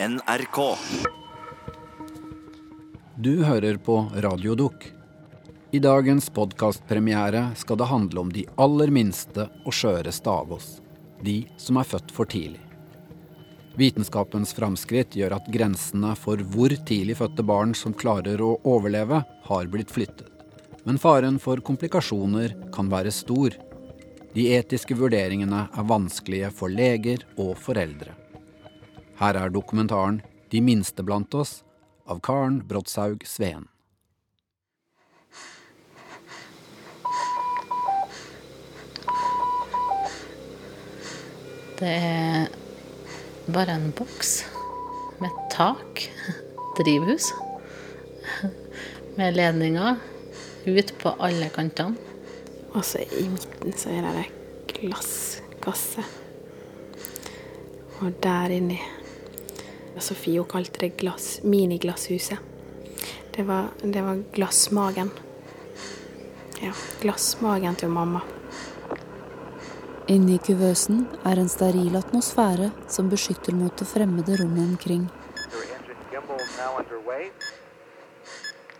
NRK. Du hører på Radiodukk. I dagens podkastpremiere skal det handle om de aller minste og skjøreste av oss. De som er født for tidlig. Vitenskapens framskritt gjør at grensene for hvor tidlig fødte barn som klarer å overleve, har blitt flyttet. Men faren for komplikasjoner kan være stor. De etiske vurderingene er vanskelige for leger og foreldre. Her er dokumentaren 'De minste blant oss' av Karen Brotshaug Sveen. Det er bare en boks med tak, drivhus, med ledninger ut på alle kantene. Og så i midten så er det glasskasse. Og der inni Sofie hun kalte det glass, miniglasshuset. Det var, det var glassmagen. Ja, glassmagen til mamma. Inni kuvøsen er en steril atmosfære som beskytter mot det fremmede rommet omkring. Your engine gimbal now underway.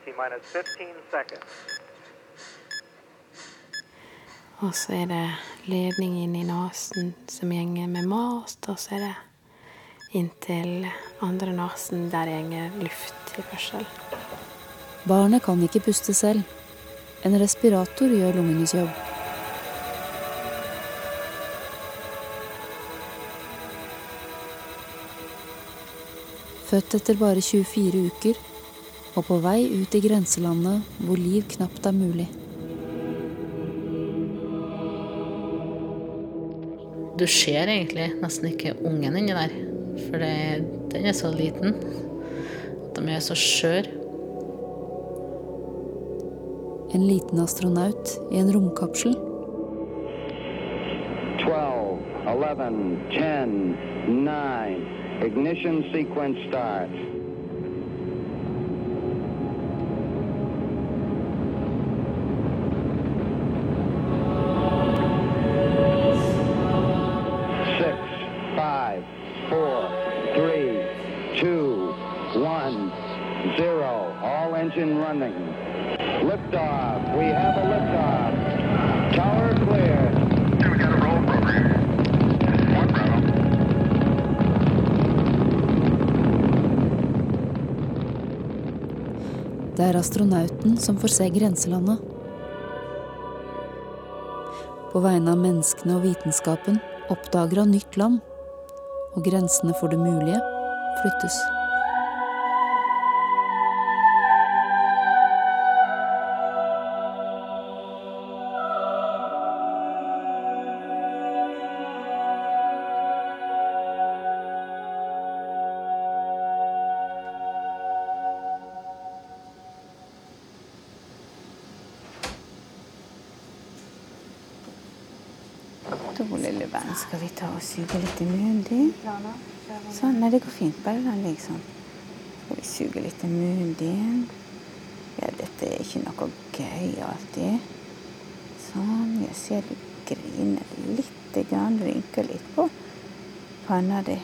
T minus 15 seconds. Og så er det ledning inn i nesen som gjenger med mat, og så er det inntil andre nasen der gjenger førselen. Barnet kan ikke puste selv. En respirator gjør lungenes jobb. Født etter bare 24 uker og på vei ut i grenselandet hvor liv knapt er mulig. Du ser egentlig nesten ikke ungen inni der, for det, den er så liten. At de er så skjøre. En liten astronaut i en romkapsel 12, 11, 10, 9. Ignition sequence start. Liftoff. We have a liftoff. Tower clear. We got a roll program. One Bravo. Det er astronauten som får se grenselandet. På vegne av menneskene og vitenskapen oppdager han nytt land, og grensene for det mulige flyttes. Da, lille venn, skal vi ta og suge litt i munnen din? Sånn, nei, det går fint. Bare la den ligge sånn. Skal vi suge litt i munnen din? Ja, dette er ikke noe gøy alltid. Sånn, jeg ser du griner lite grann, rynker litt på panna di.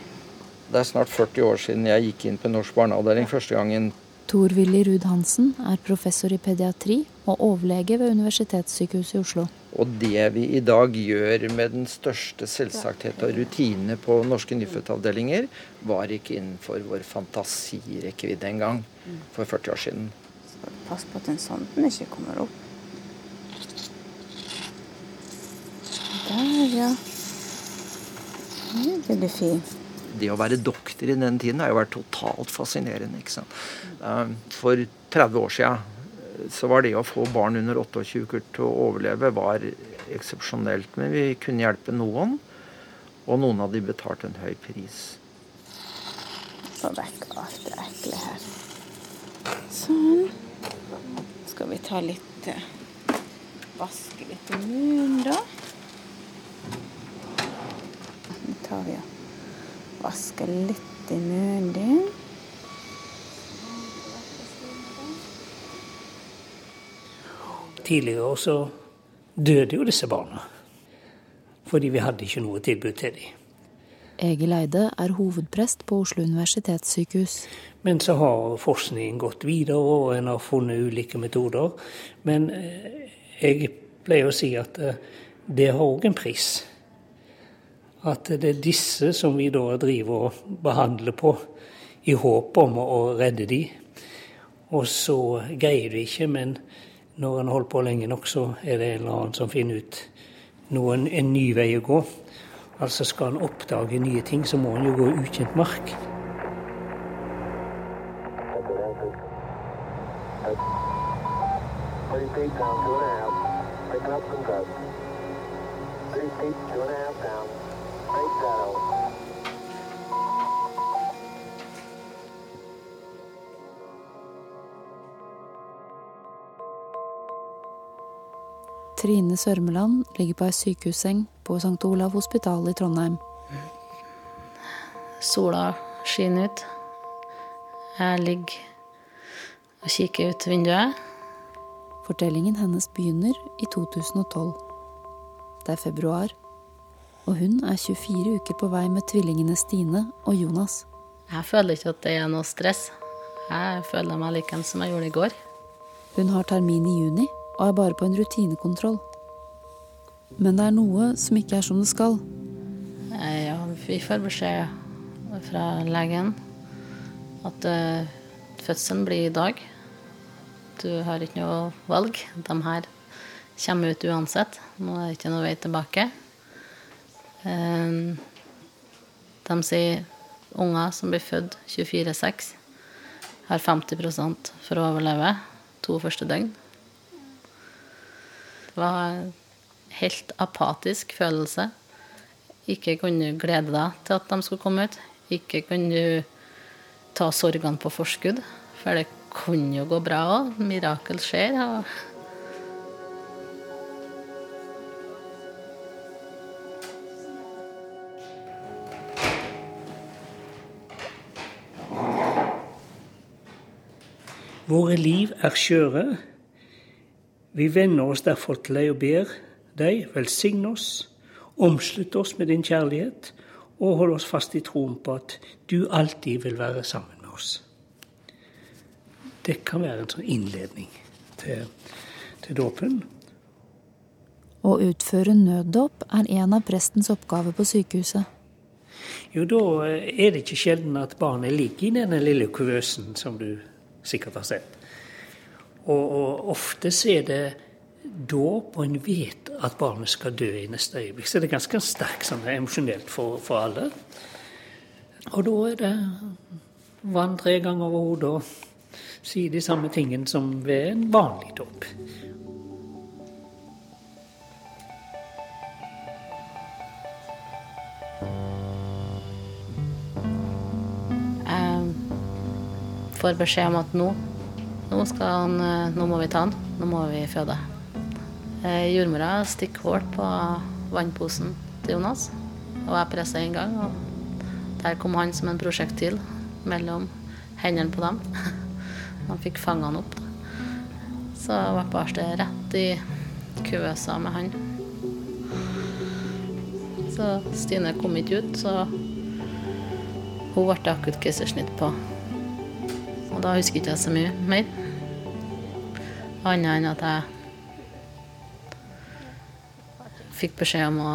Det er snart 40 år siden jeg gikk inn på norsk barneavdeling første gangen. Tor Willy Ruud Hansen er professor i pediatri og overlege ved Universitetssykehuset i Oslo. Og det vi i dag gjør med den største selvsagthet og rutine på norske nyfødtavdelinger, var ikke innenfor vår fantasirekkevidde engang for 40 år siden. Så pass på at den sonden ikke kommer opp. Der, ja. Det er veldig fint. Det å være doktor i den tiden har jo vært totalt fascinerende. ikke sant? Eh, For 30 år eh, så var det å få barn under 28 uker til å overleve var eksepsjonelt. Men vi kunne hjelpe noen, og noen av de betalte en høy pris. Få vekk alt det ekle her. Sånn. Skal vi ta litt eh, Vaske litt i munnen, da. Nå tar vi og vasker litt i munnen din. Tidligere så døde jo disse barna. Fordi vi hadde ikke noe tilbud til dem. Egil Eide er hovedprest på Oslo universitetssykehus. Men så har forskningen gått videre, og en har funnet ulike metoder. Men eh, jeg pleier å si at eh, det har òg en pris. At det er disse som vi da driver og behandler på i håp om å redde de. Og så greier du ikke, men når en holder på lenge nok, så er det en eller annen som finner ut noen, en ny vei å gå. Altså skal en oppdage nye ting, så må en jo gå ukjent mark. Trine Sørmeland ligger på ei sykehusseng på St. Olav hospital i Trondheim. Sola skinner ut. Jeg ligger og kikker ut vinduet. Fortellingen hennes begynner i 2012. Det er februar, og hun er 24 uker på vei med tvillingene Stine og Jonas. Jeg føler ikke at det er noe stress. Jeg føler meg like som jeg gjorde i går. Hun har termin i juni og er bare på en rutinekontroll. Men det er noe som ikke er som det skal. Ja, vi får beskjed fra legen at uh, fødselen blir i dag. Du har ikke noe valg. De her kommer ut uansett. Nå er det ikke noe vei tilbake. Um, de sier unger som blir født 24-6, har 50% for å overleve to første døgn. Var en helt apatisk følelse. Ikke kunne du glede deg til at de skulle komme ut. Ikke kunne du ta sorgene på forskudd, for det kunne jo gå bra òg. Mirakel skjer. Og Våre liv er skjøre. Vi venner oss derfor til deg og ber deg velsigne oss, omslutte oss med din kjærlighet og holde oss fast i troen på at du alltid vil være sammen med oss. Det kan være en sånn innledning til, til dåpen. Å utføre nøddåp er en av prestens oppgaver på sykehuset. Jo, da er det ikke sjelden at barnet ligger i denne lille kuvøsen som du sikkert har sett. Og, og ofte er det og en vet at barnet skal dø i neste øyeblikk. Så det er ganske sterkt sånn, emosjonelt for, for, alle. Og da er det vann tre ganger over hodet og si de samme tingene som ved en vanlig dåp. Jeg får beskjed om at nå, nå, han, nå må vi ta han. Nå må vi føde. Eh, jordmora stikker hull på vannposen til Jonas, og jeg presser en gang. Og der kom han som en prosjektil mellom hendene på dem. Han fikk fanget han opp. Så ble bare rett i kuvøsa med han. Så Stine kom ikke ut, så hun ble akutt keisersnitt på. Og da husker ikke jeg så mye mer. Annet enn at jeg fikk beskjed om å,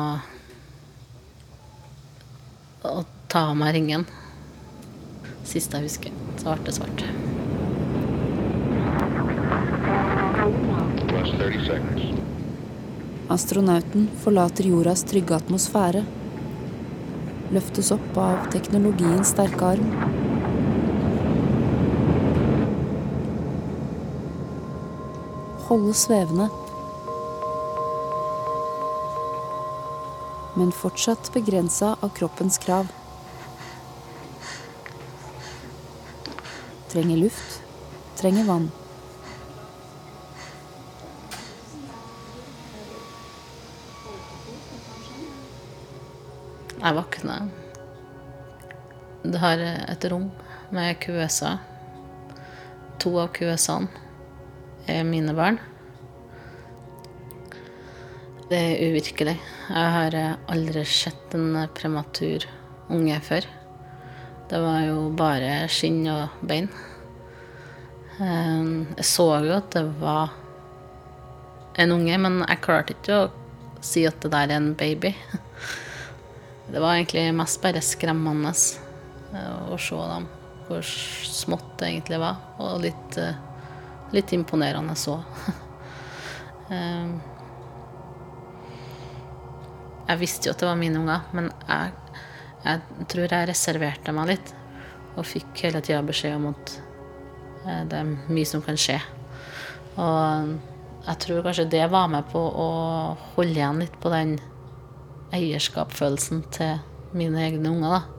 å ta av meg ringen. Siste jeg husker. Så ble det svart. Astronauten forlater jordas trygge atmosfære. Løftes opp av teknologiens sterke arm. Holdes svevende. Men fortsatt begrensa av kroppens krav. Trenger luft. Trenger vann. Jeg våkner. Det har et rom med kuvøser. To av er mine barn. Det er uvirkelig. Jeg har aldri sett en prematur unge før. Det var jo bare skinn og bein. Eh, jeg så jo at det var en unge, men jeg klarte ikke å si at det der er en baby. Det var egentlig mest bare skremmende eh, å se dem, hvor smått det egentlig var, og litt, eh, litt imponerende så. Jeg visste jo at det var mine unger, men jeg, jeg tror jeg reserverte meg litt. Og fikk hele tida beskjed om at eh, det er mye som kan skje. Og jeg tror kanskje det var med på å holde igjen litt på den eierskapsfølelsen til mine egne unger, da.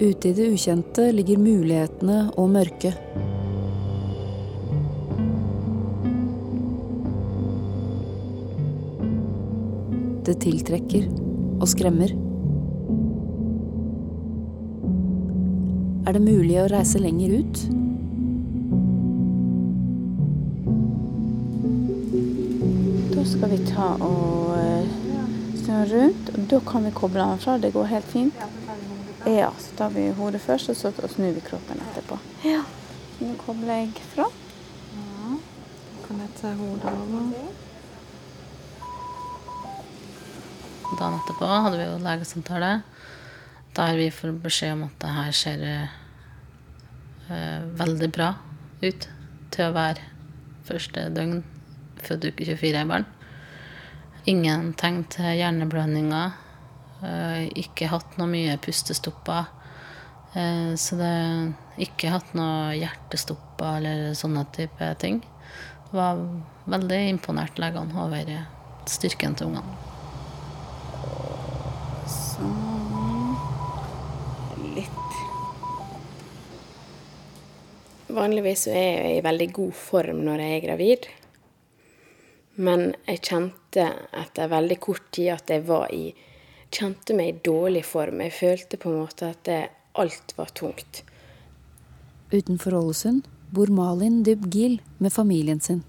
Ute i det ukjente ligger mulighetene og mørket. Det tiltrekker og skremmer. Er det mulig å reise lenger ut? Da skal vi ta og eh, snu rundt, og da kan vi koble den fra. Det går helt fint. Ja, så tar vi hodet først, og så snur vi kroppen etterpå. Ja. Nå kobler jeg fra. Ja. Kan jeg ta hodet over? Dagen etterpå hadde vi jo legesamtale der vi får beskjed om at det her ser eh, veldig bra ut til å være første døgn født uke 24 i barn. Ingen tegn til hjerneblødninger. Eh, ikke hatt noe mye pustestopper. Eh, så det ikke hatt noe hjertestopper eller sånne type ting. Var veldig imponert legene over styrken til ungene. Sånn. Vanligvis er jeg i veldig god form når jeg er gravid. Men jeg kjente etter veldig kort tid at jeg var i Kjente meg i dårlig form. Jeg følte på en måte at det, alt var tungt. Utenfor Ålesund bor Malin Dyb Gill med familien sin.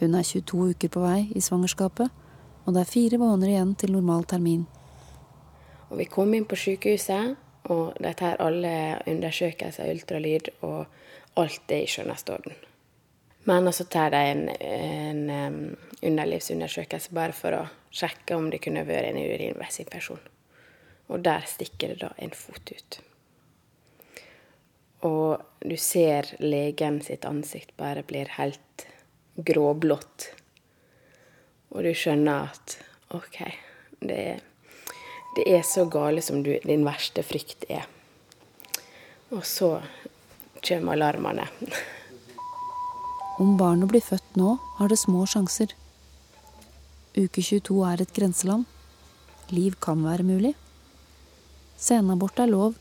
Hun er 22 uker på vei i svangerskapet, og det er fire måneder igjen til normal termin. Og vi kom inn på sykehuset, og de tar alle undersøkelser, ultralyd, og alt er i skjønneste orden. Men så tar de en, en um, underlivsundersøkelse bare for å sjekke om det kunne vært en urinveisinfeksjon. Og der stikker det da en fot ut. Og du ser legen sitt ansikt bare blir helt gråblått. Og du skjønner at OK, det er, det er så gale som du, din verste frykt er. Og så kommer alarmene. Om barnet blir født nå, har det små sjanser. Uke 22 er et grenseland. Liv kan være mulig. Senabort er lov.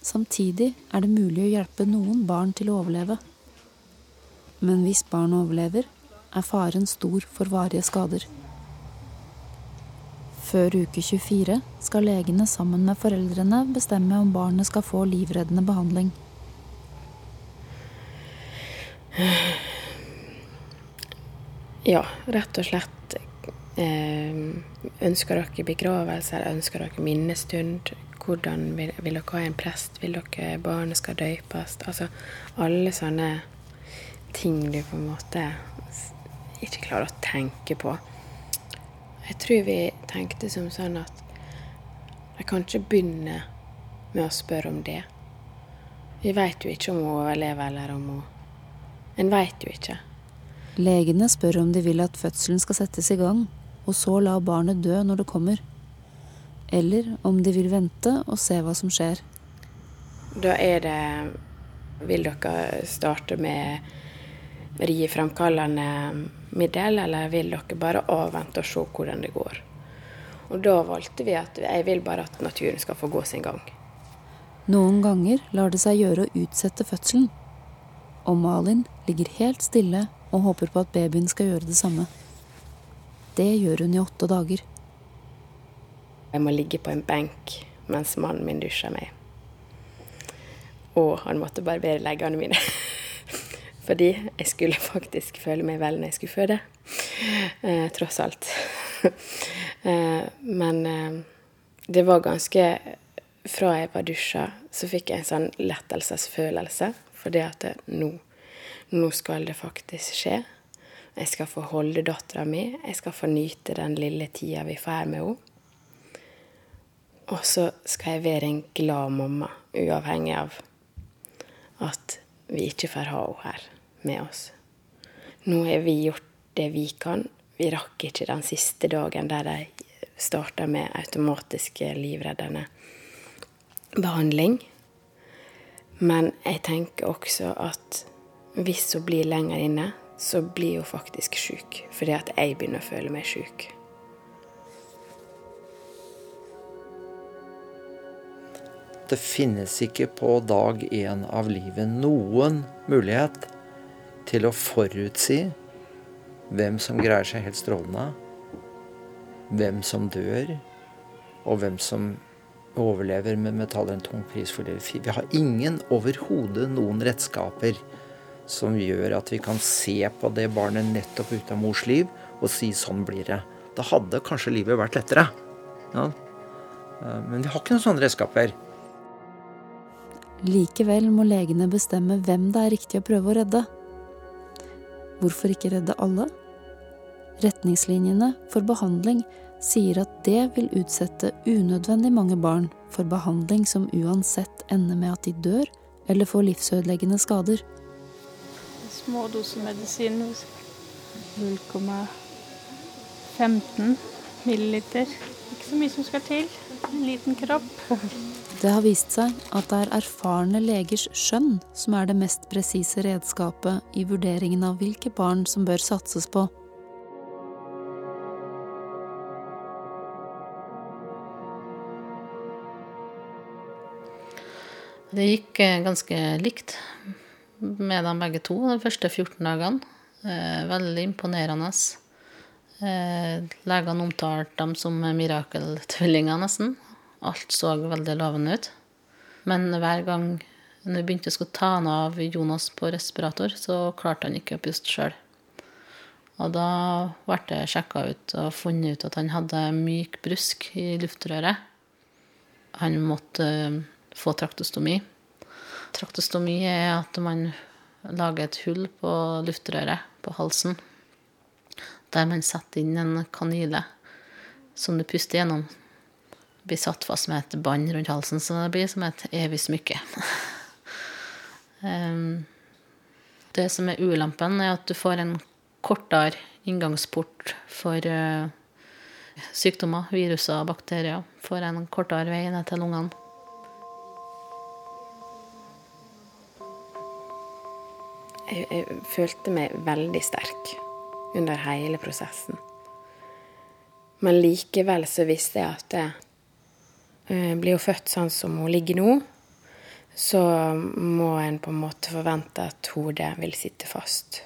Samtidig er det mulig å hjelpe noen barn til å overleve. Men hvis barn overlever, er faren stor for varige skader. Før uke 24 skal legene sammen med foreldrene bestemme om barnet skal få livreddende behandling. Ja, rett og slett. Eh, ønsker dere begravelser? ønsker dere minnestund? Hvordan vil, vil, dere ha en prest? Vil dere barnet skal døypes? Altså alle sånne ting du på en måte ikke klarer å tenke på. Jeg tror vi tenkte som sånn at jeg kan ikke begynne med å spørre om det. Vi veit jo ikke om hun overlever, eller om hun En veit jo ikke. Legene spør om de vil at fødselen skal settes i gang, og så la barnet dø når det kommer. Eller om de vil vente og se hva som skjer. Da er det Vil dere starte med riefremkallende middel, eller vil dere bare avvente og se hvordan det går? Og da valgte vi at jeg vil bare at naturen skal få gå sin gang. Noen ganger lar det seg gjøre å utsette fødselen. Og Malin ligger helt stille og håper på at babyen skal gjøre det samme. Det gjør hun i åtte dager. Jeg må ligge på en benk mens mannen min dusjer meg. Og han måtte barbere leggene mine. Fordi jeg skulle faktisk føle meg vel når jeg skulle føde. Eh, tross alt. Eh, men eh, det var ganske Fra jeg var dusja, så fikk jeg en sånn lettelsesfølelse. For det at nå, nå skal det faktisk skje. Jeg skal få holde dattera mi. Jeg skal få nyte den lille tida vi får her med henne. Og så skal jeg være en glad mamma, uavhengig av at vi ikke får ha henne her med oss. Nå har vi gjort det vi kan. Vi rakk ikke den siste dagen der de starta med automatiske livreddende behandling. Men jeg tenker også at hvis hun blir lenger inne, så blir hun faktisk sjuk. Fordi at jeg begynner å føle meg sjuk. Det finnes ikke på dag én av livet noen mulighet til å forutsi hvem som greier seg helt strålende, hvem som dør, og hvem som overlever med betaler en tung pris for det. Vi har ingen overhodet noen redskaper som gjør at vi kan se på det barnet nettopp ut av mors liv og si sånn blir det. Da hadde kanskje livet vært lettere. Ja. Men vi har ikke noen sånne redskaper. Likevel må legene bestemme hvem det er riktig å prøve å redde. Hvorfor ikke redde alle? Retningslinjene for behandling sier at det vil utsette unødvendig mange barn for behandling som uansett ender med at de dør eller får livsødeleggende skader. Små doser medisin. 0,15 milliliter. Ikke så mye som skal til. En liten kropp. Det har vist seg at det er erfarne legers skjønn som er det mest presise redskapet i vurderingen av hvilke barn som bør satses på. Det gikk eh, ganske likt med dem begge to de første 14 dagene. Eh, veldig imponerende. Eh, legene omtalte dem som mirakeltvillinger, nesten. Alt så veldig lovende ut. Men hver gang når vi begynte å ta han av Jonas på respirator, så klarte han ikke å puste sjøl. Og da ble det sjekka ut og funnet ut at han hadde myk brusk i luftrøret. Han måtte få traktostomi. Traktostomi er at man lager et hull på luftrøret, på halsen, der man setter inn en kanyle som du puster gjennom. Blir satt fast med et bånd rundt halsen, så det blir som et evig smykke. det som er ulempen, er at du får en kortere inngangsport for uh, sykdommer, viruser og bakterier. Får en kortere vei ned til lungene. Jeg, jeg følte meg veldig sterk under hele prosessen. Men likevel så visste jeg at jeg, uh, blir hun født sånn som hun ligger nå, så må en på en måte forvente at hodet vil sitte fast.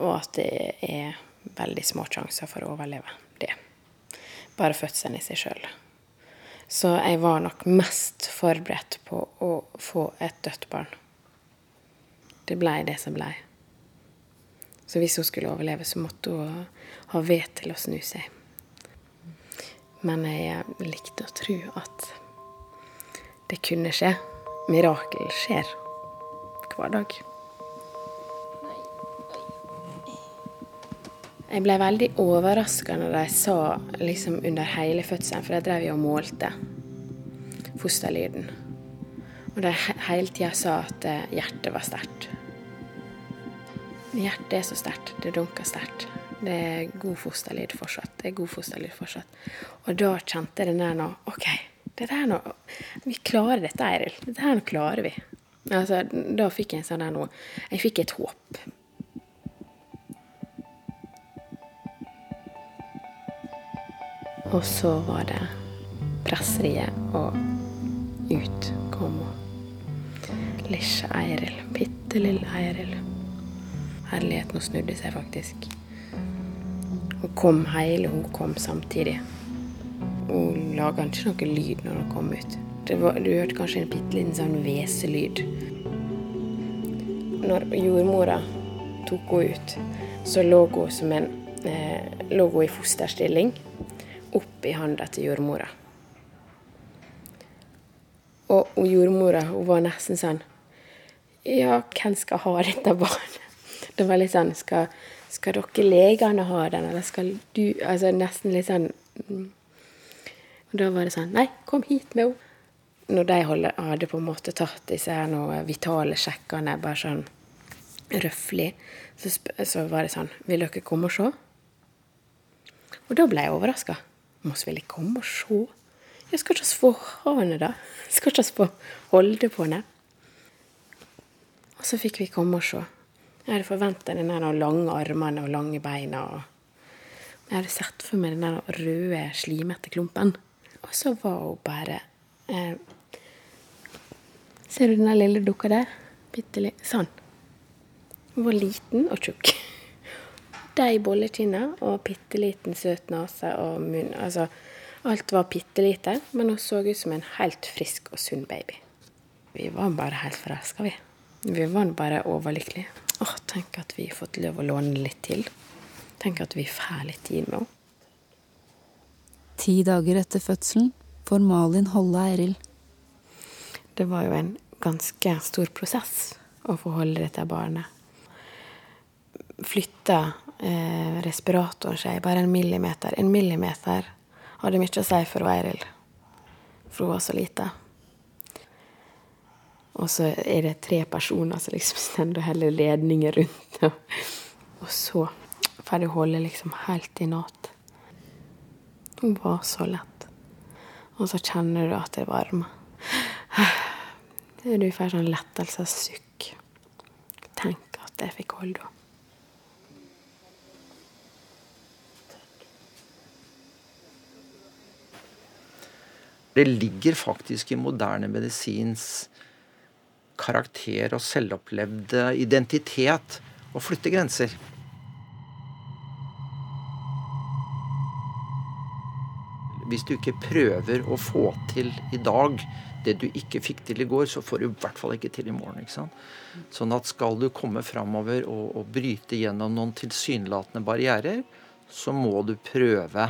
Og at det er veldig små sjanser for å overleve det. Bare fødselen i seg sjøl. Så jeg var nok mest forberedt på å få et dødt barn. Det blei det som blei. Så hvis hun skulle overleve, så måtte hun ha ved til å snu seg. Men jeg likte å tro at det kunne skje. Mirakel skjer hver dag. Jeg ble veldig overraska når de sa liksom under hele fødselen, for de drev jo og målte fosterlyden. Og de hele tida sa at eh, hjertet var sterkt. Hjertet er så sterkt. Det dunker sterkt. Det er god fosterlyd fortsatt. Det er god fosterlyd fortsatt. Og da kjente jeg den der nå OK, dette her nå Vi klarer dette, Eiril. Dette her nå klarer vi. Altså, da fikk jeg en sånn der nå Jeg fikk et håp. Og så var det presseriet, og ut kom hun. Eiril. Bitte lille Eiril. Herlighet, nå snudde seg faktisk. Hun kom hele, hun kom samtidig. Hun laga ikke noe lyd når hun kom ut. Var, du hørte kanskje en bitte liten sånn hveselyd. Når jordmora tok henne ut, så lå hun, som en, eh, lå hun i fosterstilling. opp i handa til jordmora. Og, og jordmora hun var nesten sånn Ja, hvem skal ha dette barnet? Det var litt sånn Skal, skal dere legene ha den, eller skal du Altså nesten litt sånn mm. Og da var det sånn Nei, kom hit med henne. Når de hadde på en måte tatt disse her noe vitale sjekkene, bare sånn røffelig, så, så var det sånn Vil dere komme og se? Og da ble jeg overraska. Moss ville komme og se. Jeg skal ikke få ha henne, da. Jeg skal ikke få holde på henne. Og så fikk vi komme og se. Jeg hadde forventa den lange armene og lange beina. Og jeg hadde sett for meg den røde, slimete klumpen. Og så var hun bare eh, Ser du den lille dukka der? Bitte litt. Sånn. Hun var liten og tjukk de bollekinna og bitte liten søt nese og munn. Altså, alt var bitte lite, men hun så ut som en helt frisk og sunn baby. Vi var bare helt forelska, vi. Vi var bare overlykkelige. Åh, tenk at vi har fått lov å låne litt til. Tenk at vi får litt tid med henne. Ti dager etter fødselen får Malin holde Eiril. Det var jo en ganske stor prosess å få holde dette barnet. Flytta eh, respiratoren seg bare en millimeter. En millimeter hadde mye å si for Eiril, for hun var så lita. Og så er det tre personer som liksom står og holder ledninger rundt. Og så får du holde liksom helt i natt. Hun var så lett. Og så kjenner du at det varmer. Du får sånn lettelsessukk. Tenk at jeg fikk holde henne. Det ligger faktisk i moderne medisins karakter og selvopplevde identitet å flytte grenser. Hvis du ikke prøver å få til i dag det du ikke fikk til i går, så får du i hvert fall ikke til i morgen. ikke sant? Sånn at skal du komme framover og, og bryte gjennom noen tilsynelatende barrierer, så må du prøve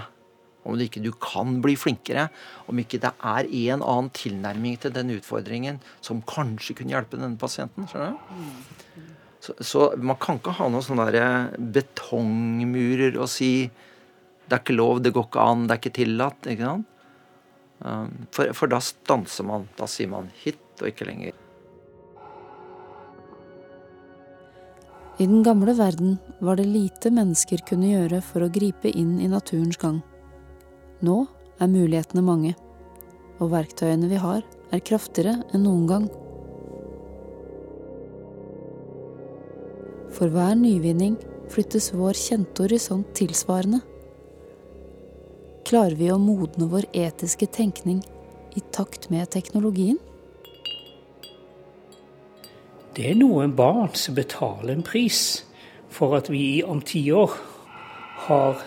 om ikke du kan bli flinkere, om ikke det er en annen tilnærming til den utfordringen som kanskje kunne hjelpe denne pasienten. skjønner du? Så, så, man kan ikke ha noen sånne der betongmurer og si det er ikke lov, det går ikke an, det er ikke tillatt. ikke sant? Um, for, for da stanser man. Da sier man hit og ikke lenger. I den gamle verden var det lite mennesker kunne gjøre for å gripe inn i naturens gang. Nå er mulighetene mange, og verktøyene vi har, er kraftigere enn noen gang. For hver nyvinning flyttes vår kjente horisont tilsvarende. Klarer vi å modne vår etiske tenkning i takt med teknologien? Det er noen barn som betaler en pris for at vi om ti år har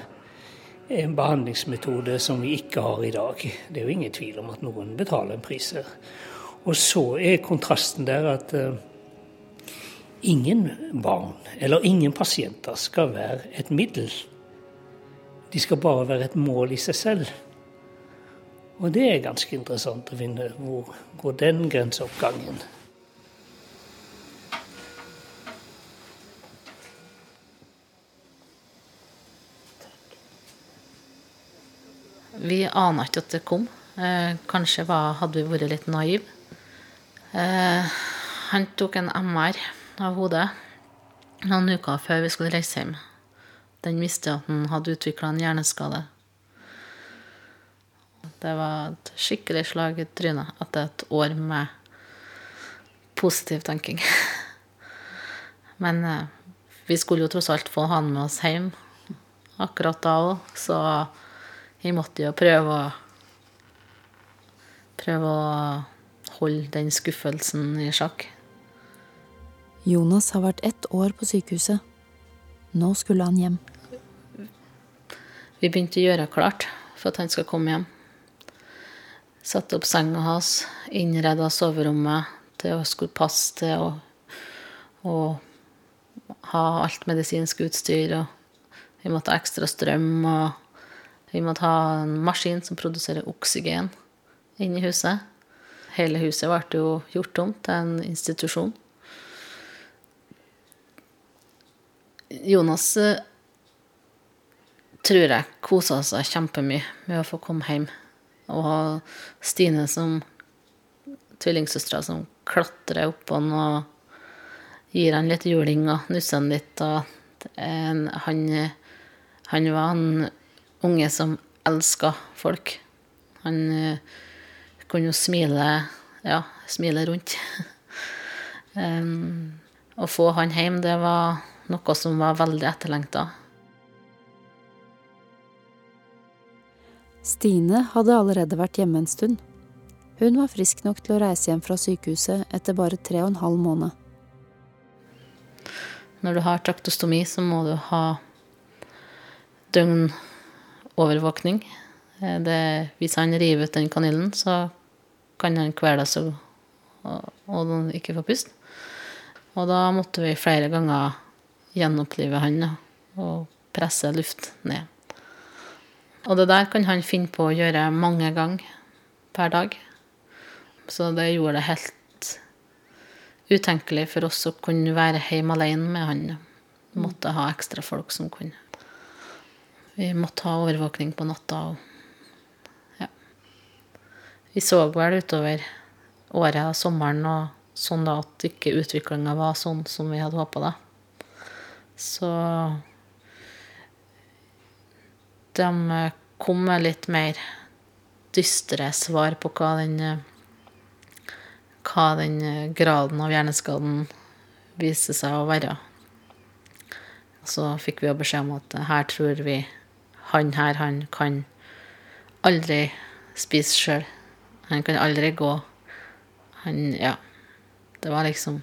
en behandlingsmetode som vi ikke har i dag. Det er jo ingen tvil om at noen betaler en pris her. Og så er kontrasten der at uh, ingen barn eller ingen pasienter skal være et middel. De skal bare være et mål i seg selv. Og det er ganske interessant å finne hvor går den grenseoppgangen. Vi ana ikke at det kom. Eh, kanskje var, hadde vi vært litt naive. Eh, han tok en MR av hodet noen uker før vi skulle reise hjem. Den visste at han hadde utvikla en hjerneskade. Det var et skikkelig slag i trynet etter et år med positiv tenking. Men eh, vi skulle jo tross alt få han med oss hjem akkurat da òg, så vi måtte jo prøve å Prøve å holde den skuffelsen i sjakk. Jonas har vært ett år på sykehuset. Nå skulle han hjem. Vi begynte å gjøre klart for at han skal komme hjem. Satte opp senga hans, innreda soverommet til å skulle passe til å, å ha alt medisinsk utstyr. Og vi måtte ha ekstra strøm. og Vi måtte ha en maskin som produserer oksygen inne i huset. Hele huset ble jo gjort om til en institusjon. Jonas eh, tror jeg kosa seg kjempemye med å få komme hjem. Og ha Stine som tvillingsøstera som klatrer opp han og gir han litt juling og nusser han litt. Og han, han var en unge som elska folk. Han uh, kunne jo smile ja, smile rundt. um, å få han hjem, det var noe som var veldig etterlengta. Stine hadde allerede vært hjemme en stund. Hun var frisk nok til å reise hjem fra sykehuset etter bare tre og en halv måned. Når du har traktostomi, så må du ha døgnovervåkning. Eh, det, hvis han river ut den kanillen, så kan han kvele og, og, og ikke få puste. Og da måtte vi flere ganger gjenopplive han og presse luft ned. Og det der kan han finne på å gjøre mange ganger per dag. Så det gjorde det helt utenkelig for oss å kunne være hjemme alene med han. Måtte ha ekstra folk som kunne. Vi måtte ha overvåkning på natta. Og, ja. Vi så vel utover året og sommeren og sånn da at ikke utviklinga var sånn som vi hadde håpa. Så de kom med litt mer dystre svar på hva den, hva den graden av hjerneskaden viser seg å være. Så fikk vi jo beskjed om at her tror vi han her, han kan aldri spise sjøl. Han kan aldri gå. Han Ja. Det var liksom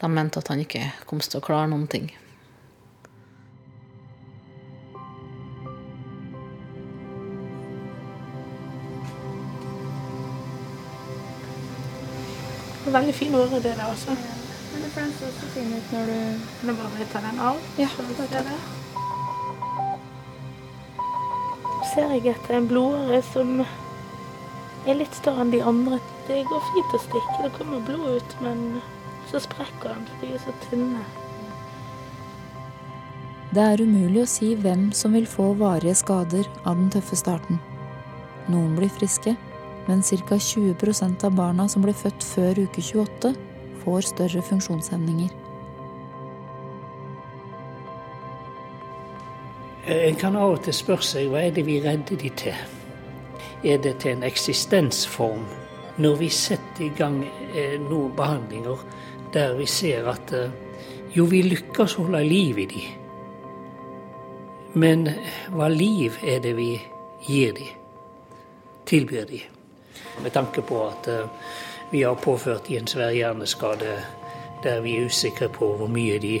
De mente at han ikke kom til å klare noen ting. Det er veldig fin åre, det der også. Men det føles også fin ut når du Når du bare tar den av? Ja, det er det. Ser jeg etter en blodåre som er litt større enn de andre. Det går fint å stikke, det kommer blod ut, men så sprekker den, for de er så tynne. Det er umulig å si hvem som vil få varige skader av den tøffe starten. Noen blir friske, men ca. 20% av barna som ble født før uke 28, får større funksjonshemninger. En kan av og til spørre seg hva er det vi redder de til? Er det til en eksistensform? Når vi setter i gang eh, noen behandlinger der vi ser at eh, jo, vi lykkes å holde liv i de. Men hva liv er det vi gir de? Tilbyr de? Med tanke på at vi har påført de en svær hjerneskade der vi er usikre på hvor mye de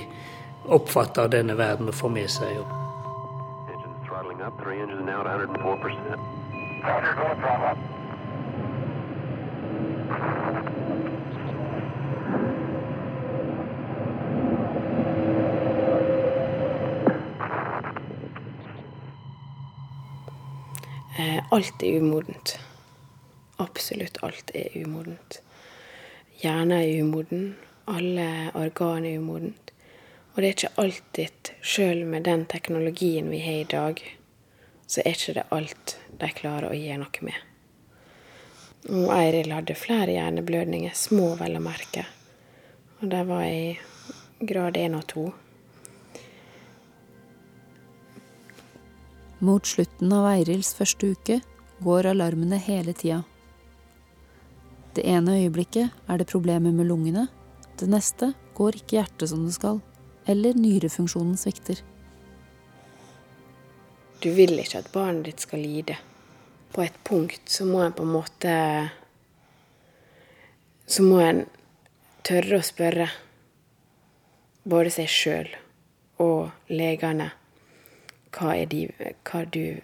oppfatter denne verden og får med seg. Eh, alt er umodent. Absolutt alt er umodent. Hjernen er umoden. Alle organ er umodent. Og det er ikke alltid, sjøl med den teknologien vi har i dag, så er ikke det alt de klarer å gjøre noe med. Og Eiril hadde flere hjerneblødninger, små vel å merke. Og de var i grad 1 og 2. Mot slutten av Eirils første uke går alarmene hele tida. Det ene øyeblikket er det problemer med lungene, det neste går ikke hjertet som det skal, eller nyrefunksjonen svikter. Du vil ikke at barnet ditt skal lide. På et punkt så må en på en måte Så må en tørre å spørre både seg sjøl og legene hva er de, hva du,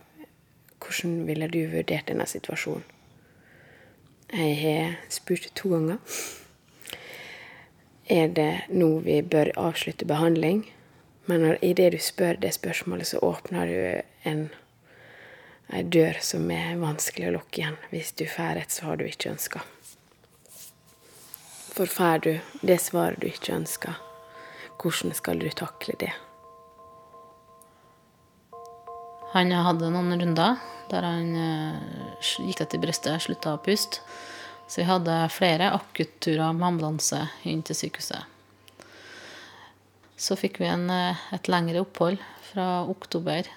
hvordan ville du vurdert denne situasjonen? Jeg har spurt to ganger. Er det nå vi bør avslutte behandling? Men når, det du spør det spørsmålet, så åpner du en en dør som er vanskelig å lukke igjen. Hvis du får et svar du ikke ønsker. For får du det svaret du ikke ønsker, hvordan skal du takle det? Han hadde noen runder der han gikk gikk etter brystet, slutta å puste. Så vi hadde flere akutturer med ambulanse inn til sykehuset. Så fikk vi en, eh, et lengre opphold fra oktober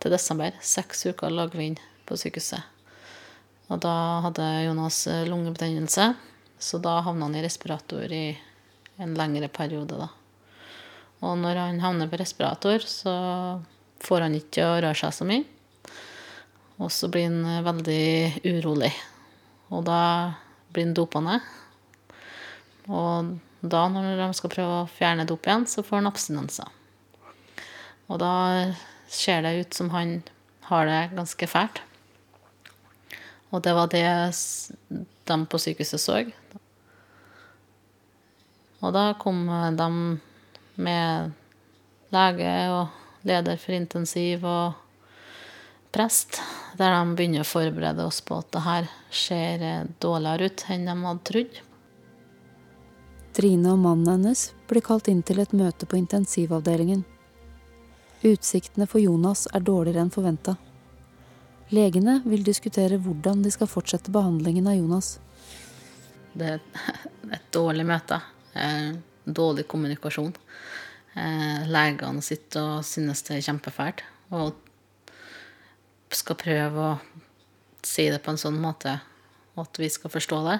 til desember. Seks uker lå vi inn på sykehuset. Og da hadde Jonas eh, lungebetennelse, så da havna han i respirator i en lengre periode, da. Og når han havner på respirator, så får han ikke å røre seg så mye. Og så blir han eh, veldig urolig. Og da blir han dopa ned. Og da, når de skal prøve å fjerne dop igjen, så får han abstinenser. Og da ser det ut som han har det ganske fælt. Og det var det de på sykehuset så. Og da kom de med lege og leder for intensiv og prest, der de begynner å forberede oss på at det her ser dårligere ut enn de hadde trodd. Trine og mannen hennes blir kalt inn til et møte på intensivavdelingen. Utsiktene for Jonas er dårligere enn forventa. Legene vil diskutere hvordan de skal fortsette behandlingen av Jonas. Det er et dårlig møte. Eh, dårlig kommunikasjon. Eh, legene sitter og synes det er kjempefælt. Og skal prøve å si det på en sånn måte at vi skal forstå det.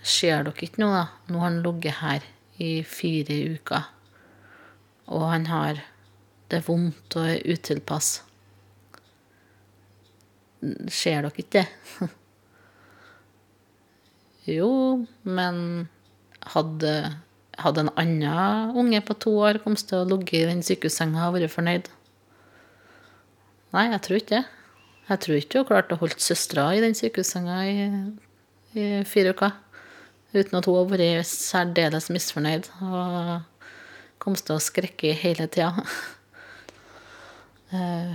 Ser dere ikke noe, da? Nå har han ligget her i fire uker. Og han har det vondt og er utilpass. Ser dere ikke det? jo, men hadde, hadde en annen unge på to år kommet til å ligge i den sykehussenga og vært fornøyd? Nei, jeg tror ikke det. Jeg tror ikke hun klarte å holde søstera i den sykehussenga i, i fire uker. Uten at hun har vært særdeles misfornøyd og kom til å skrekke hele tida. Eh,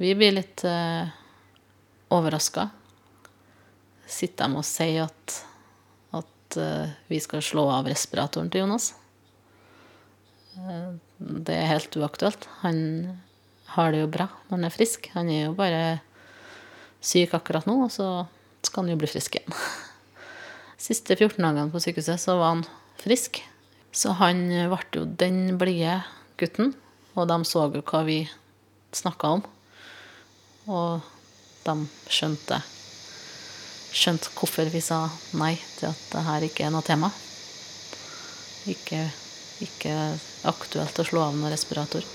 vi blir litt eh, overraska. Sitter de og sier at, at uh, vi skal slå av respiratoren til Jonas? Det er helt uaktuelt. Han har det jo bra når han er frisk. Han er jo bare syk akkurat nå, og så skal han jo bli frisk igjen. siste 14 dagene på sykehuset så var han frisk. Så han ble jo den blide gutten. Og de så jo hva vi snakka om. Og de skjønte, skjønte hvorfor vi sa nei til at det her ikke er noe tema. Ikke, ikke aktuelt å slå av noen respirator.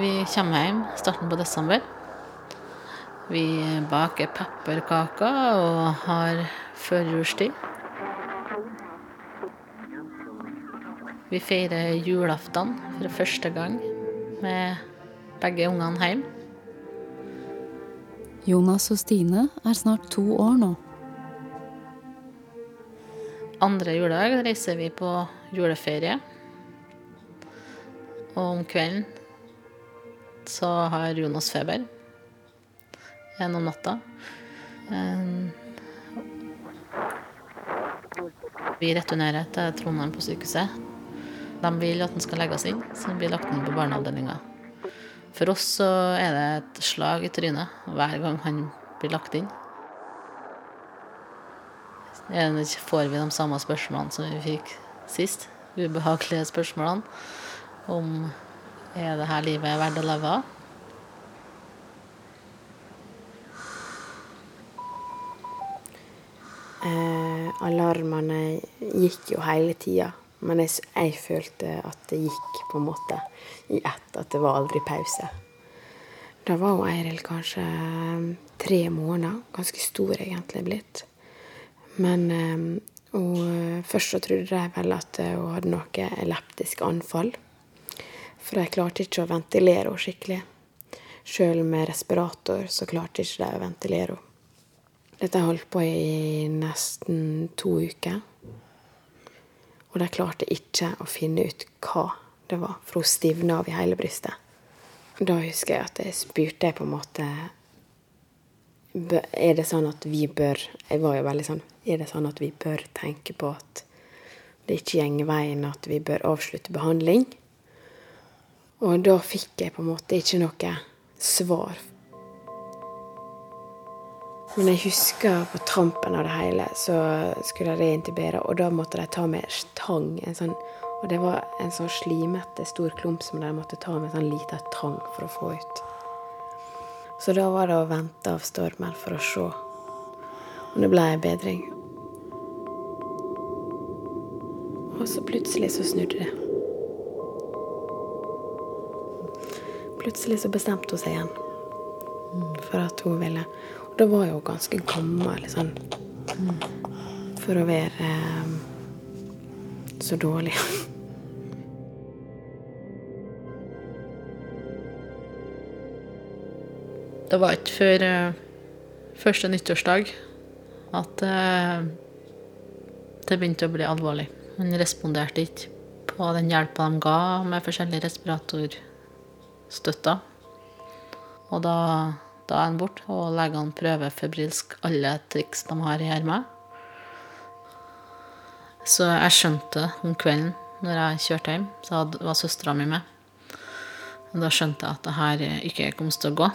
Vi kommer hjem starten på desember. Vi baker pepperkaker og har førjulstid. Vi feirer julaften for første gang med begge ungene hjemme. Jonas og Stine er snart to år nå. Andre juledag reiser vi på juleferie. Og om kvelden så har Jonas feber gjennom natta. Vi returnerer til Trondheim på sykehuset. De vil at han skal legges inn, så han blir lagt inn på barneavdelinga. For oss så er det et slag i trynet hver gang han blir lagt inn. Får vi de samme spørsmålene som vi fikk sist. Ubehagelige spørsmålene om er det her livet verdt å leve? Eh, alarmene gikk jo hele tida. Men jeg, jeg, følte at det gikk på en måte i ett. At det var aldri pause. Da var jo Eiril kanskje eh, tre måneder. Ganske stor egentlig blitt. Men eh, og eh, først så trodde jeg vel at hun hadde noe eleptisk anfall. For de klarte ikke å ventilere henne skikkelig. Sjøl med respirator så klarte ikke de å ventilere henne. Dette holdt på i nesten to uker. Og de klarte ikke å finne ut hva det var, for hun stivna av i hele brystet. Da husker jeg at jeg spurte på en måte Er det sånn at vi bør Jeg var jo veldig sånn Er det sånn at vi bør tenke på at det ikke går veien at vi bør avslutte behandling? Og da fikk jeg på en måte ikke noe svar. Men jeg husker på trampen av det hele, så skulle de reintubere, og da måtte de ta med tang. Sånn, og det var en sånn slimete, stor klump som de måtte ta med en sånn liten tang for å få ut. Så da var det å vente av stormen for å se om det ble en bedring. Og så plutselig så snudde det. Plutselig så bestemte hun seg igjen for at hun ville. Og da var hun ganske gammel sånn, for å være eh, så dårlig. Det var ikke før eh, første nyttårsdag at eh, det begynte å bli alvorlig. Hun responderte ikke på den hjelpa de ga med forskjellige respiratorstøtter. Og da, da er han borte, og legene prøver febrilsk alle triks de har i ermet. Så jeg skjønte om kvelden når jeg kjørte hjem, så var søstera mi med. Og da skjønte jeg at det her ikke kom til å gå.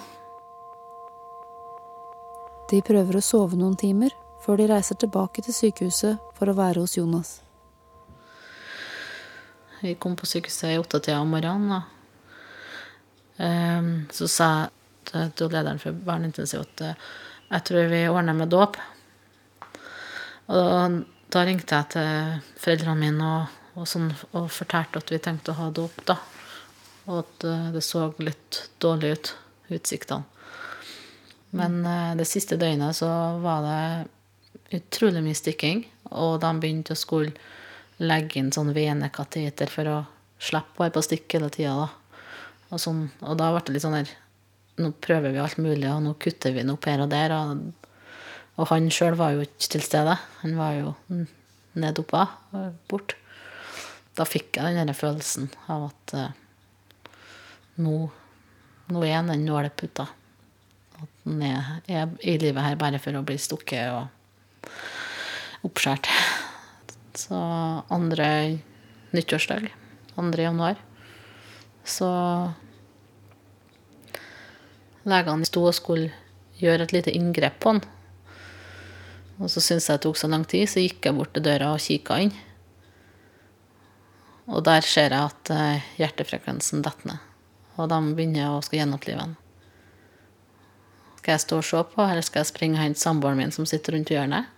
De prøver å sove noen timer før de reiser tilbake til sykehuset for å være hos Jonas. Vi kom på sykehuset i åttetida om morgenen. Um, så sa jeg til lederen for barneintensiv at eh, jeg tror vi ordner med dåp. Og da, da, ringte jeg til foreldrene mine og, og, sånn, og, fortalte at vi tenkte å ha dåp. da. Og at uh, det så litt dårlig ut, utsiktene. Men uh, det siste døgnet så var det utrolig mye stikking, og de begynte å skulle legge inn sånn venekateter for å slippe å være på stikk hele tida. Og, sånn, og da ble det litt sånn her Nå prøver vi alt mulig, og nå kutter vi noe her og der. Og, og han sjøl var jo ikke til stede. Han var jo ned nedoppa, bort. Da fikk jeg den følelsen av at uh, nå, nå er han den nåleputa. At han er, er i livet her bare for å bli stukket og oppskåret. Så andre nyttårsdag, 2. januar, så Legene sto og skulle gjøre et lite inngrep på han. Og så syntes jeg det tok så lang tid, så gikk jeg bort til døra og kikka inn. Og der ser jeg at eh, hjertefrekvensen detter ned. Og de begynner å skal gjenopplive han. Skal jeg stå og se på, eller skal jeg springe og hente samboeren min som sitter rundt hjørnet?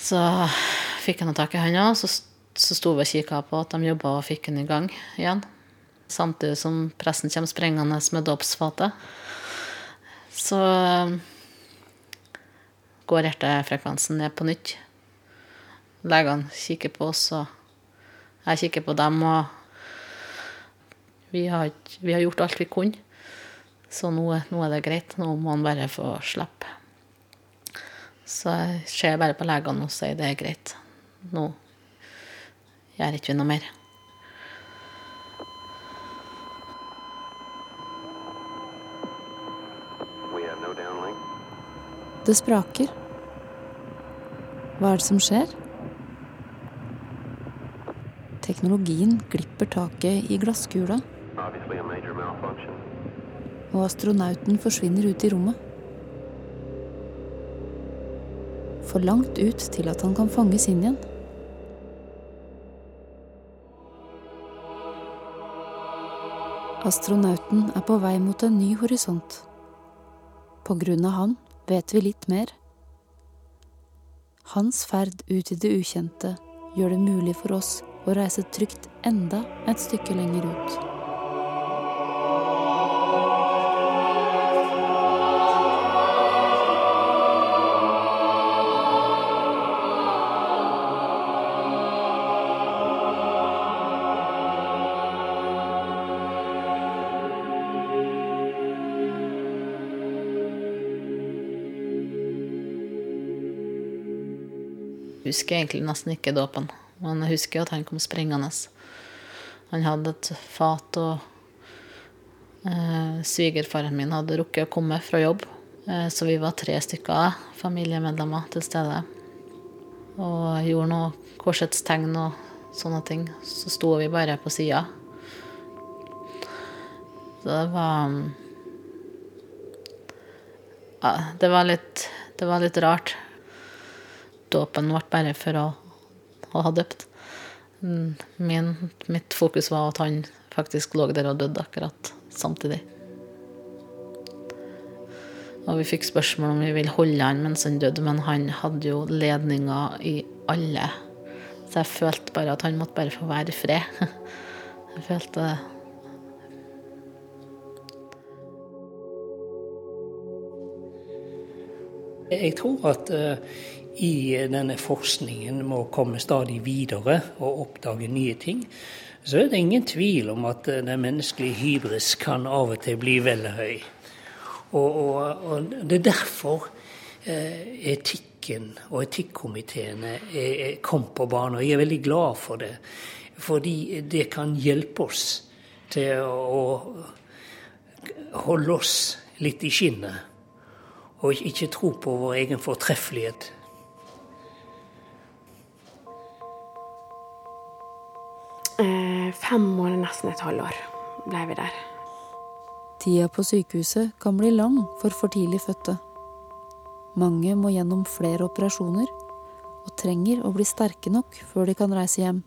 Så fikk jeg noe tak i hånda, så, så sto vi og kikka på at de jobba og fikk den i gang igjen. Samtidig som pressen kommer sprengende med dåpsfatet. Så um, går hjertefrekvensen ned på nytt. Legene kikker på oss, og jeg kikker på dem, og vi har, vi har gjort alt vi kunne. Så nå, nå er det greit. Nå må han bare få slippe. Så jeg ser bare på legene og sier det er greit. Nå gjør ikke vi noe mer. Det spraker. Hva er det som skjer? Teknologien glipper taket i glasskula. Og astronauten forsvinner ut i rommet. for langt ut til at han kan fanges inn igjen. Astronauten er på vei mot en ny horisont. På grunn av han vet vi litt mer. Hans ferd ut i det ukjente gjør det mulig for oss å reise trygt enda et stykke lenger ut. Husker egentlig nesten ikke dåpen. Men jeg husker at han kom springende. Han hadde et fat, og eh, svigerfaren min hadde rukket å komme fra jobb. Eh, så vi var tre stykker familiemedlemmer til stede. Og gjorde noe korsets tegn og sånne ting. Så sto vi bare på sida. Så det var ja, det var litt Det var litt rart. Dåpen ble bare for å, å ha døpt. Min, mitt fokus var at han faktisk lå der og døde akkurat samtidig. Og vi fikk spørsmål om vi ville holde han mens han døde, men han hadde jo ledninger i alle. Så jeg følte bare at han måtte bare få være i fred. Jeg følte Jeg tror at uh, i denne forskningen må komme stadig videre og oppdage nye ting. Så er det ingen tvil om at uh, den menneskelige hybris kan av og til bli veldig høy. Og, og, og det er derfor uh, etikken og etikkomiteene kom på banen. Og jeg er veldig glad for det. Fordi det kan hjelpe oss til å holde oss litt i skinnet og ikke tro på vår egen fortreffelighet. Eh, fem måneder, nesten et halvår, ble vi der. Tida på sykehuset kan bli lang for for tidlig fødte. Mange må gjennom flere operasjoner og trenger å bli sterke nok før de kan reise hjem.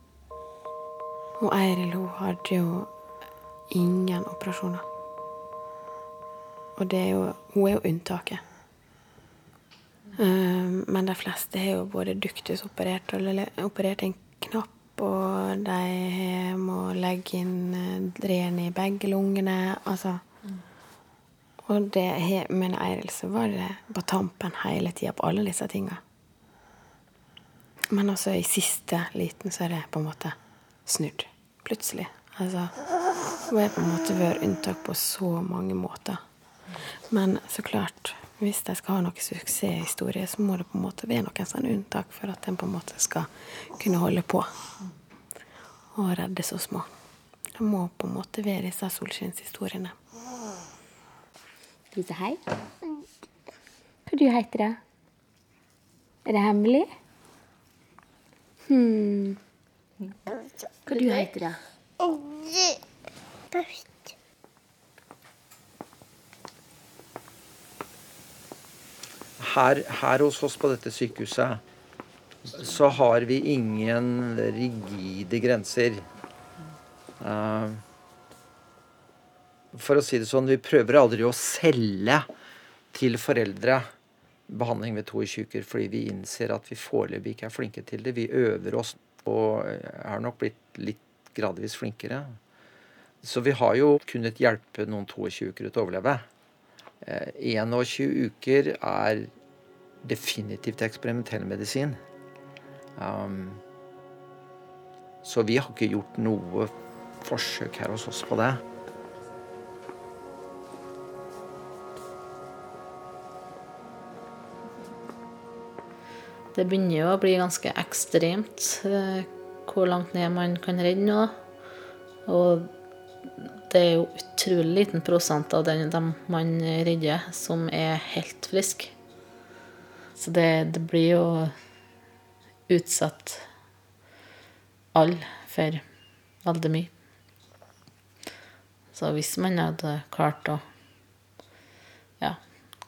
Og Eiril hun hadde jo ingen operasjoner. Og er jo, hun er jo unntaket. Ehm, men de fleste har jo både duktusoperert og operert en knapp, og de må legge inn eh, dren i begge lungene. Altså. Og det med Eiril så var det på tampen hele tida på alle disse tinga. Men også i siste liten så er det på en måte snudd. Plutselig. Altså, hun har på en måte vært unntak på så mange måter. Men så klart hvis de skal ha noen suksesshistorie, så må det på en måte være noen sånne unntak for at en på en måte skal kunne holde på og redde så små. Det må på en måte være disse solskinnshistoriene. Skal vi si hei? Hva du heter du? Er det hemmelig? Hmm. Hva du heter du? Her, her, hos oss på dette sykehuset så har vi ingen rigide grenser. Uh, for å si det sånn, vi prøver aldri å selge til foreldre behandling ved 22 uker fordi vi innser at vi foreløpig ikke er flinke til det. Vi øver oss og er nok blitt litt gradvis flinkere. Så vi har jo kunnet hjelpe noen 22 uker til å overleve. 21 eh, uker er definitivt eksperimentell medisin. Um, så vi har ikke gjort noe forsøk her hos oss på det. Det begynner jo å bli ganske ekstremt eh, hvor langt ned man kan redde nå. Og det er jo utrolig liten prosent av den dem man redder, som er helt friske. Så det, det blir jo utsatt alle for veldig mye. Så hvis man hadde klart å ja,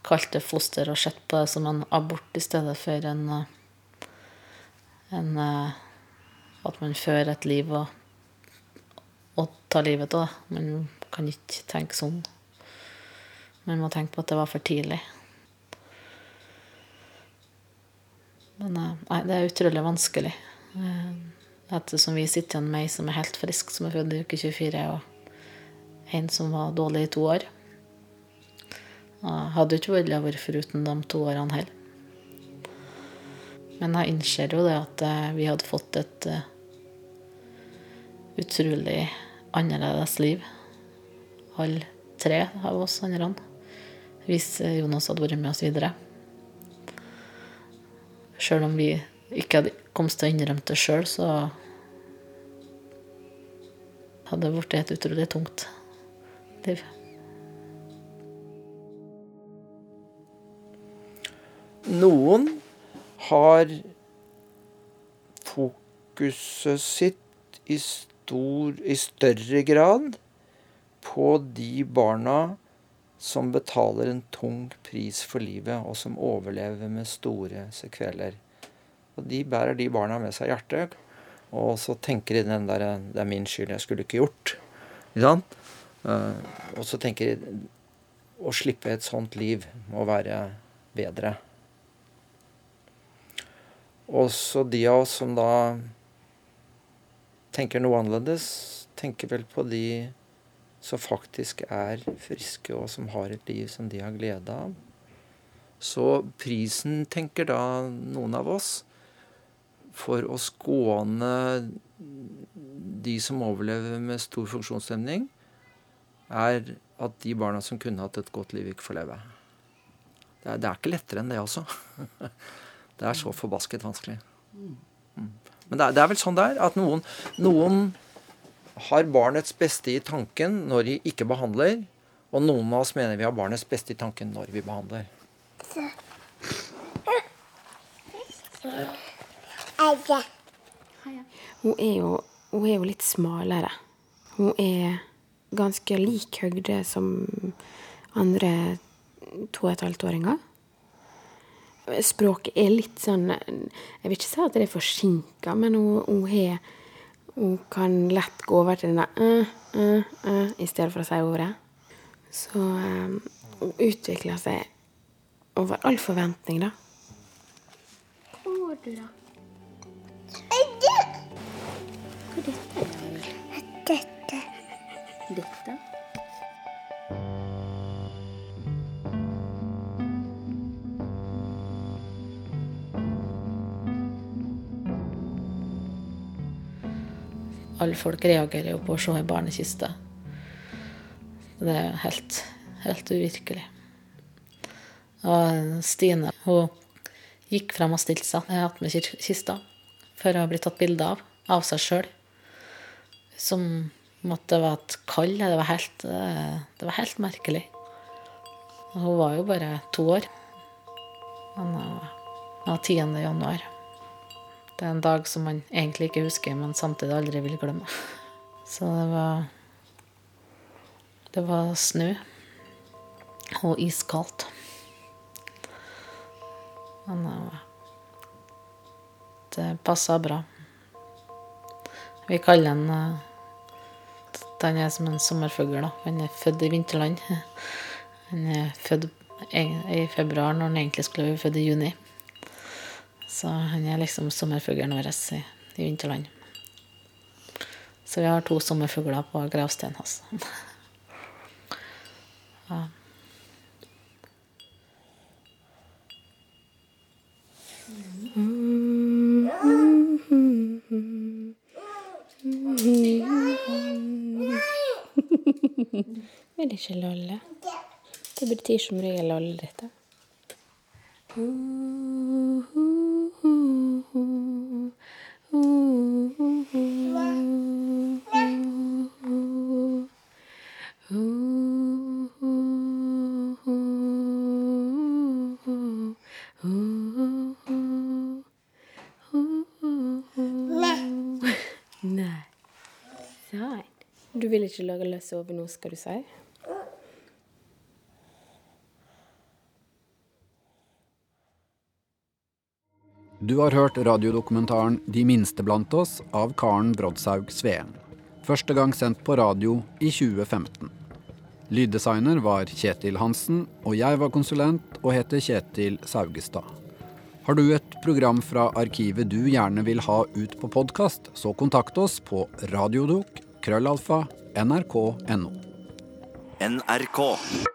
kalt det foster og sett på det som en abort i stedet for en, en At man fører et liv og, og ta livet av. Man kan ikke tenke sånn. Man må tenke på at det var for tidlig. Men eh, nei, det er utrolig vanskelig. Eh, ettersom vi sitter igjen med ei som er helt frisk, som er født i uke 24, og en som var dårlig i to år. Jeg hadde ikke villet vært foruten de to årene heller. Men jeg innser jo det at eh, vi hadde fått et utrolig annerledes liv, alle tre av oss andre, hvis Jonas hadde vært med oss videre. Sjøl om vi ikke hadde kommet til å innrømme det sjøl, så hadde det blitt et utrolig tungt liv. Noen har fokuset sitt i, stor, i større grad på de barna som betaler en tung pris for livet, og som overlever med store sekveler. Og de bærer de barna med seg i hjertet. Og så tenker de den der 'Det er min skyld, jeg skulle ikke gjort'. Ikke? Uh, og så tenker de å slippe et sånt liv må være bedre. Også de av oss som da tenker noe annerledes, tenker vel på de som faktisk er friske, og som har et liv som de har glede av. Så prisen, tenker da noen av oss, for å skåne de som overlever med stor funksjonshemning, er at de barna som kunne hatt et godt liv, ikke får leve. Det er, det er ikke lettere enn det, altså. Det er så forbasket vanskelig. Men det er, det er, vel sånn det er, at noen, noen har barnets beste i tanken når de ikke behandler, og noen av oss mener vi har barnets beste i tanken når vi behandler. Hun er jo, hun er jo litt smalere. Hun er ganske lik høgde som andre to og et halvt åringer. Språket er litt sånn Jeg vil ikke si at det er forsinka, men hun, hun, har, hun, kan lett gå over til den der uh, uh, uh, i stedet for å si ordet. Så um, hun utvikler seg over all forventning, da. Hvor går du, da? Hva er dette? Dette. Dette? Alle folk reagerer jo på å se ei barnekiste. Det er helt, helt uvirkelig. Og Stine hun gikk frem og stilte seg attmed kista for å blitt tatt bilde av av seg sjøl. Som måtte være et kall. Det var helt, det var helt merkelig. Hun var jo bare to år. Men det var 10. januar. Det er en dag som man egentlig ikke husker, men samtidig aldri vil glemme. Så det var Det var snø. Og iskaldt. Men det passa bra. Vi kaller den Han er som en sommerfugl. da. Han er født i vinterland. Han er født i februar når han egentlig skulle være født i juni. Så han er liksom sommerfuglen vår i, i vinterland. Så vi har to sommerfugler på gravsteinen hans. ja. Vil ikke lolle. Det betyr som regel lolle, dette. Nei. Sånn. Du vil ikke lage løs sove nå, skal du si? Du har hørt radiodokumentaren 'De minste blant oss' av Karen Brodshaug Sveen. Første gang sendt på radio i 2015. Lyddesigner var Kjetil Hansen, og jeg var konsulent og heter Kjetil Saugestad. Har du et program fra arkivet du gjerne vil ha ut på podkast, så kontakt oss på radiodok nrk.no. NRK.